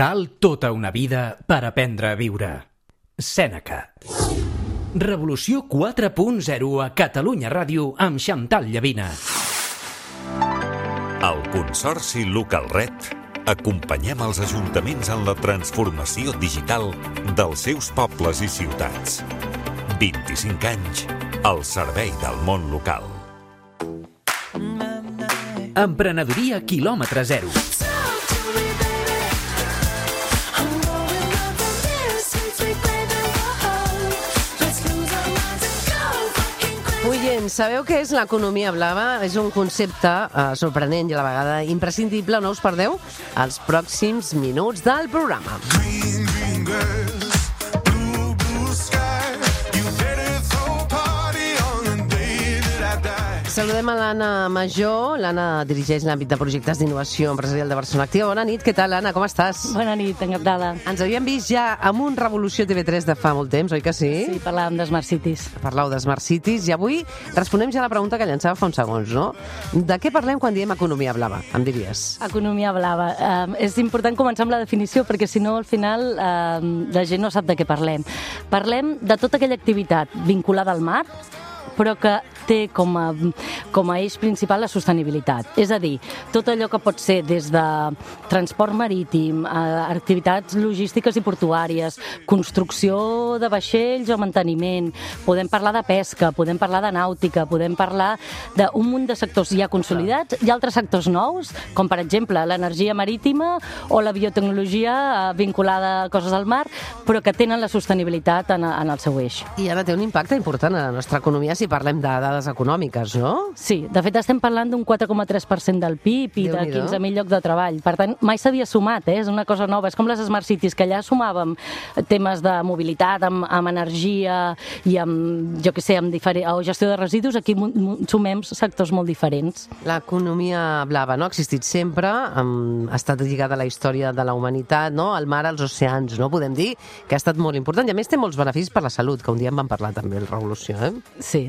Cal tota una vida per aprendre a viure. Sèneca. Revolució 4.0 a Catalunya Ràdio amb Xantal Llavina. Al Consorci Local Red acompanyem els ajuntaments en la transformació digital dels seus pobles i ciutats. 25 anys al servei del món local. Emprenedoria quilòmetre zero. Oients, sabeu què és l'economia blava? És un concepte eh, sorprenent i a la vegada imprescindible. No us perdeu els pròxims minuts del programa. Green, green girls, Saludem a l'Anna Major. L'Anna dirigeix l'àmbit de projectes d'innovació empresarial de Barcelona Activa. Bona nit, què tal, Anna? Com estàs? Bona nit, encantada. Ens havíem vist ja amb un Revolució TV3 de fa molt temps, oi que sí? Sí, parlàvem de Smart Cities. Parlau de Smart Cities i avui responem ja a la pregunta que llançava fa uns segons, no? De què parlem quan diem economia blava, em diries? Economia blava. Eh, és important començar amb la definició perquè si no al final eh, la gent no sap de què parlem. Parlem de tota aquella activitat vinculada al mar però que té com a, com a eix principal la sostenibilitat. És a dir, tot allò que pot ser des de transport marítim, a activitats logístiques i portuàries, construcció de vaixells o manteniment, podem parlar de pesca, podem parlar de nàutica, podem parlar d'un munt de sectors ja consolidats i altres sectors nous, com per exemple l'energia marítima o la biotecnologia eh, vinculada a coses del mar, però que tenen la sostenibilitat en, en el seu eix. I ara té un impacte important a la nostra economia si parlem de dades econòmiques, no? Sí, de fet estem parlant d'un 4,3% del PIB i de Déu-n'hi-do. 15.000 llocs de treball. Per tant, mai s'havia sumat, eh? és una cosa nova. És com les Smart Cities, que allà sumàvem temes de mobilitat, amb, amb energia i amb, jo què sé, amb diferent, o gestió de residus, aquí sumem sectors molt diferents. L'economia blava no ha existit sempre, ha estat lligada a la història de la humanitat, no? al mar, als oceans, no? podem dir que ha estat molt important i a més té molts beneficis per la salut, que un dia en vam parlar també el Revolució. Eh? Sí.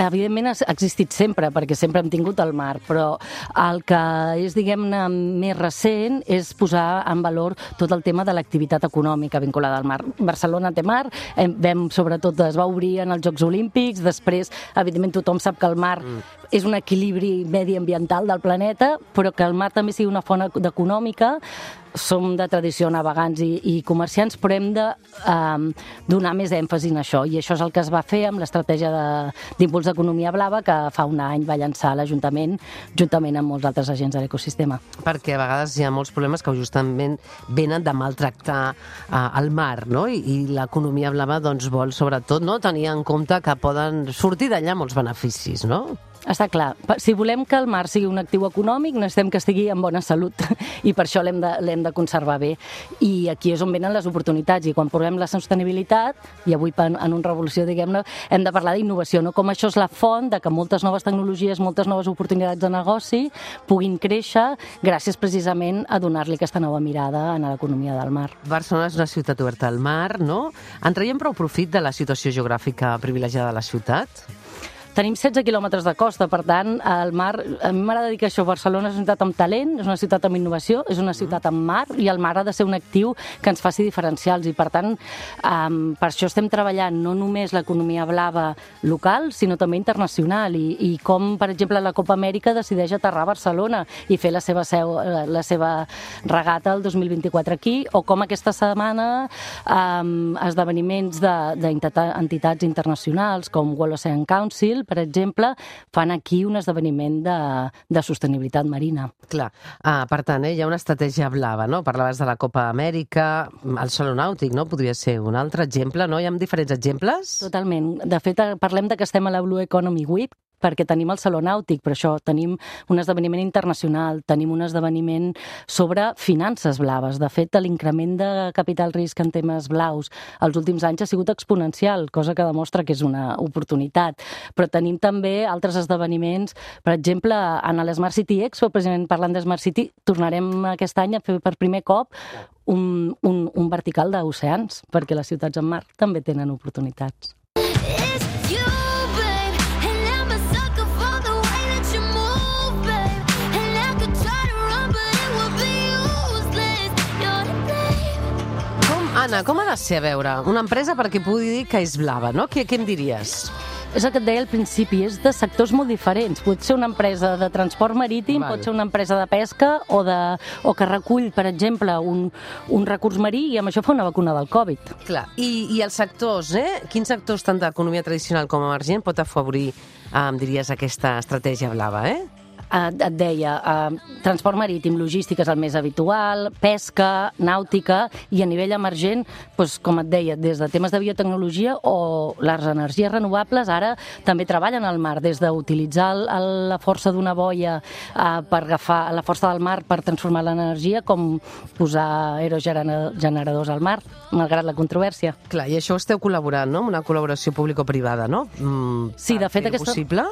Evidentment ha existit sempre, perquè sempre hem tingut el mar, però el que és, diguem-ne, més recent és posar en valor tot el tema de l'activitat econòmica vinculada al mar. Barcelona té mar, em- vam, sobretot es va obrir en els Jocs Olímpics, després, evidentment, tothom sap que el mar és un equilibri mediambiental del planeta, però que el mar també sigui una font ec- econòmica, som de tradició navegants i, i comerciants, però hem de um, donar més èmfasi en això, i això és el que es va fer amb l'estratègia de- d'impuls d'economia blava que fa un any va llançar l'Ajuntament, juntament amb molts altres agents de l'ecosistema. Perquè a vegades hi ha molts problemes que justament venen de maltractar uh, el mar, no? I, i l'economia blava doncs, vol sobretot no? tenir en compte que poden sortir d'allà molts beneficis, no? Està clar. Si volem que el mar sigui un actiu econòmic, necessitem que estigui en bona salut i per això l'hem de, de conservar bé. I aquí és on venen les oportunitats i quan parlem la sostenibilitat, i avui pa- en un revolució, diguem-ne, hem de parlar d'innovació, no? com això és la font de que moltes noves tecnologies, moltes noves oportunitats de negoci puguin créixer gràcies precisament a donar-li aquesta nova mirada a l'economia del mar. Barcelona és una ciutat oberta al mar, no? En traiem prou profit de la situació geogràfica privilegiada de la ciutat? Tenim 16 quilòmetres de costa, per tant, el mar, a mi m'agrada dir que això, Barcelona és una ciutat amb talent, és una ciutat amb innovació, és una ciutat amb mar, i el mar ha de ser un actiu que ens faci diferencials, i per tant, um, per això estem treballant no només l'economia blava local, sinó també internacional, i, i com, per exemple, la Copa Amèrica decideix aterrar a Barcelona i fer la seva, seu, eh, la seva regata el 2024 aquí, o com aquesta setmana um, esdeveniments d'entitats internacionals com World Ocean Council, per exemple, fan aquí un esdeveniment de, de sostenibilitat marina. Clar, ah, per tant, eh, hi ha una estratègia blava, no? Parlaves de la Copa Amèrica, el Saló Nàutic, no? Podria ser un altre exemple, no? Hi ha diferents exemples? Totalment. De fet, eh, parlem de que estem a la Blue Economy Week, perquè tenim el Saló Nàutic, però això tenim un esdeveniment internacional, tenim un esdeveniment sobre finances blaves. De fet, l'increment de capital risc en temes blaus els últims anys ha sigut exponencial, cosa que demostra que és una oportunitat. Però tenim també altres esdeveniments, per exemple, en l'Smart City Expo, precisament parlant de Smart City, tornarem aquest any a fer per primer cop un, un, un vertical d'oceans, perquè les ciutats en mar també tenen oportunitats. It's Anna, com ha de ser, a veure, una empresa perquè pugui dir que és blava, no? Què, què em diries? És el que et deia al principi, és de sectors molt diferents. Pot ser una empresa de transport marítim, Val. pot ser una empresa de pesca o, de, o que recull, per exemple, un, un recurs marí i amb això fa una vacuna del Covid. Clar, i, i els sectors, eh? Quins sectors tant d'economia tradicional com emergent pot afavorir, eh, em diries, aquesta estratègia blava, eh? Eh, et deia, eh, transport marítim, logística és el més habitual, pesca, nàutica, i a nivell emergent, doncs, com et deia, des de temes de biotecnologia o les energies renovables, ara també treballen al mar, des d'utilitzar la força d'una boia eh, per agafar la força del mar per transformar l'energia, com posar aerogeneradors al mar, malgrat la controvèrsia. Clar, i això esteu col·laborant, no? Amb una col·laboració público-privada, no? Mm, Sí, de fet, aquesta- possible?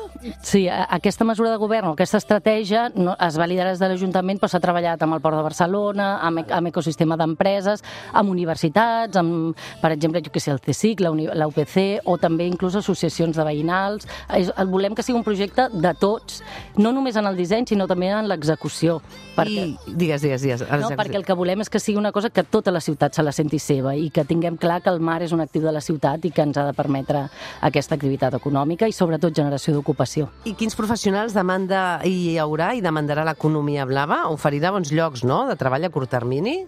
Sí, aquesta mesura de govern o aquesta estratègia no, es va liderar des de l'Ajuntament, però s'ha treballat amb el Port de Barcelona, amb, ec- amb ecosistema d'empreses, amb universitats, amb, per exemple, jo que sé, el CSIC, la, UPC, o també inclús associacions de veïnals. És, el- volem que sigui un projecte de tots, no només en el disseny, sinó també en l'execució. Perquè... I, digues, digues, digues. No, perquè el que volem és que sigui una cosa que tota la ciutat se la senti seva i que tinguem clar que el mar és un actiu de la ciutat i que ens ha de permetre aquesta activitat econòmica i sobretot generació d'ocupació. I quins professionals demanda hi haurà i demandarà l'economia blava? Oferirà bons llocs, no?, de treball a curt termini?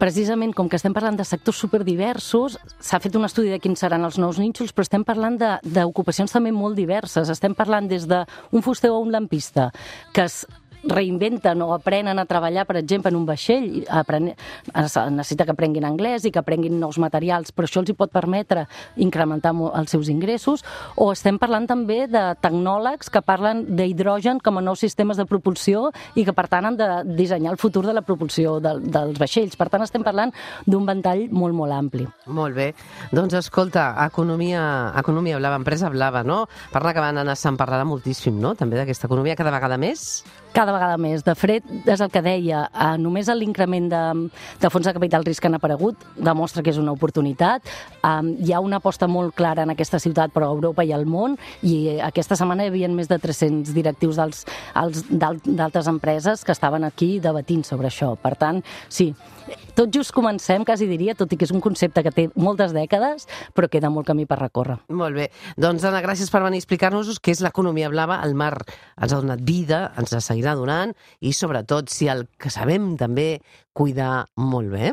Precisament, com que estem parlant de sectors superdiversos, s'ha fet un estudi de quins seran els nous nínxols, però estem parlant d'ocupacions també molt diverses. Estem parlant des d'un fuster o un lampista que es reinventen o aprenen a treballar, per exemple, en un vaixell, apren... es necessita que aprenguin anglès i que aprenguin nous materials, però això els hi pot permetre incrementar els seus ingressos, o estem parlant també de tecnòlegs que parlen d'hidrogen com a nous sistemes de propulsió i que, per tant, han de dissenyar el futur de la propulsió del, dels vaixells. Per tant, estem parlant d'un ventall molt, molt ampli. Molt bé. Doncs escolta, economia, economia blava, empresa blava, no? Parla que van anar, se'n parlarà moltíssim, no?, també d'aquesta economia cada vegada més. Cada vegada més. De fet, és el que deia, eh, només l'increment de, de fons de capital risc que han aparegut demostra que és una oportunitat. Eh, hi ha una aposta molt clara en aquesta ciutat, però a Europa i al món, i aquesta setmana hi havia més de 300 directius d'altres empreses que estaven aquí debatint sobre això. Per tant, sí, tot just comencem, quasi diria, tot i que és un concepte que té moltes dècades, però queda molt camí per recórrer. Molt bé. Doncs, Anna, gràcies per venir a explicar-nos què és l'economia blava. El mar ens ha donat vida, ens la seguirà donant i, sobretot, si el que sabem també, cuidar molt bé.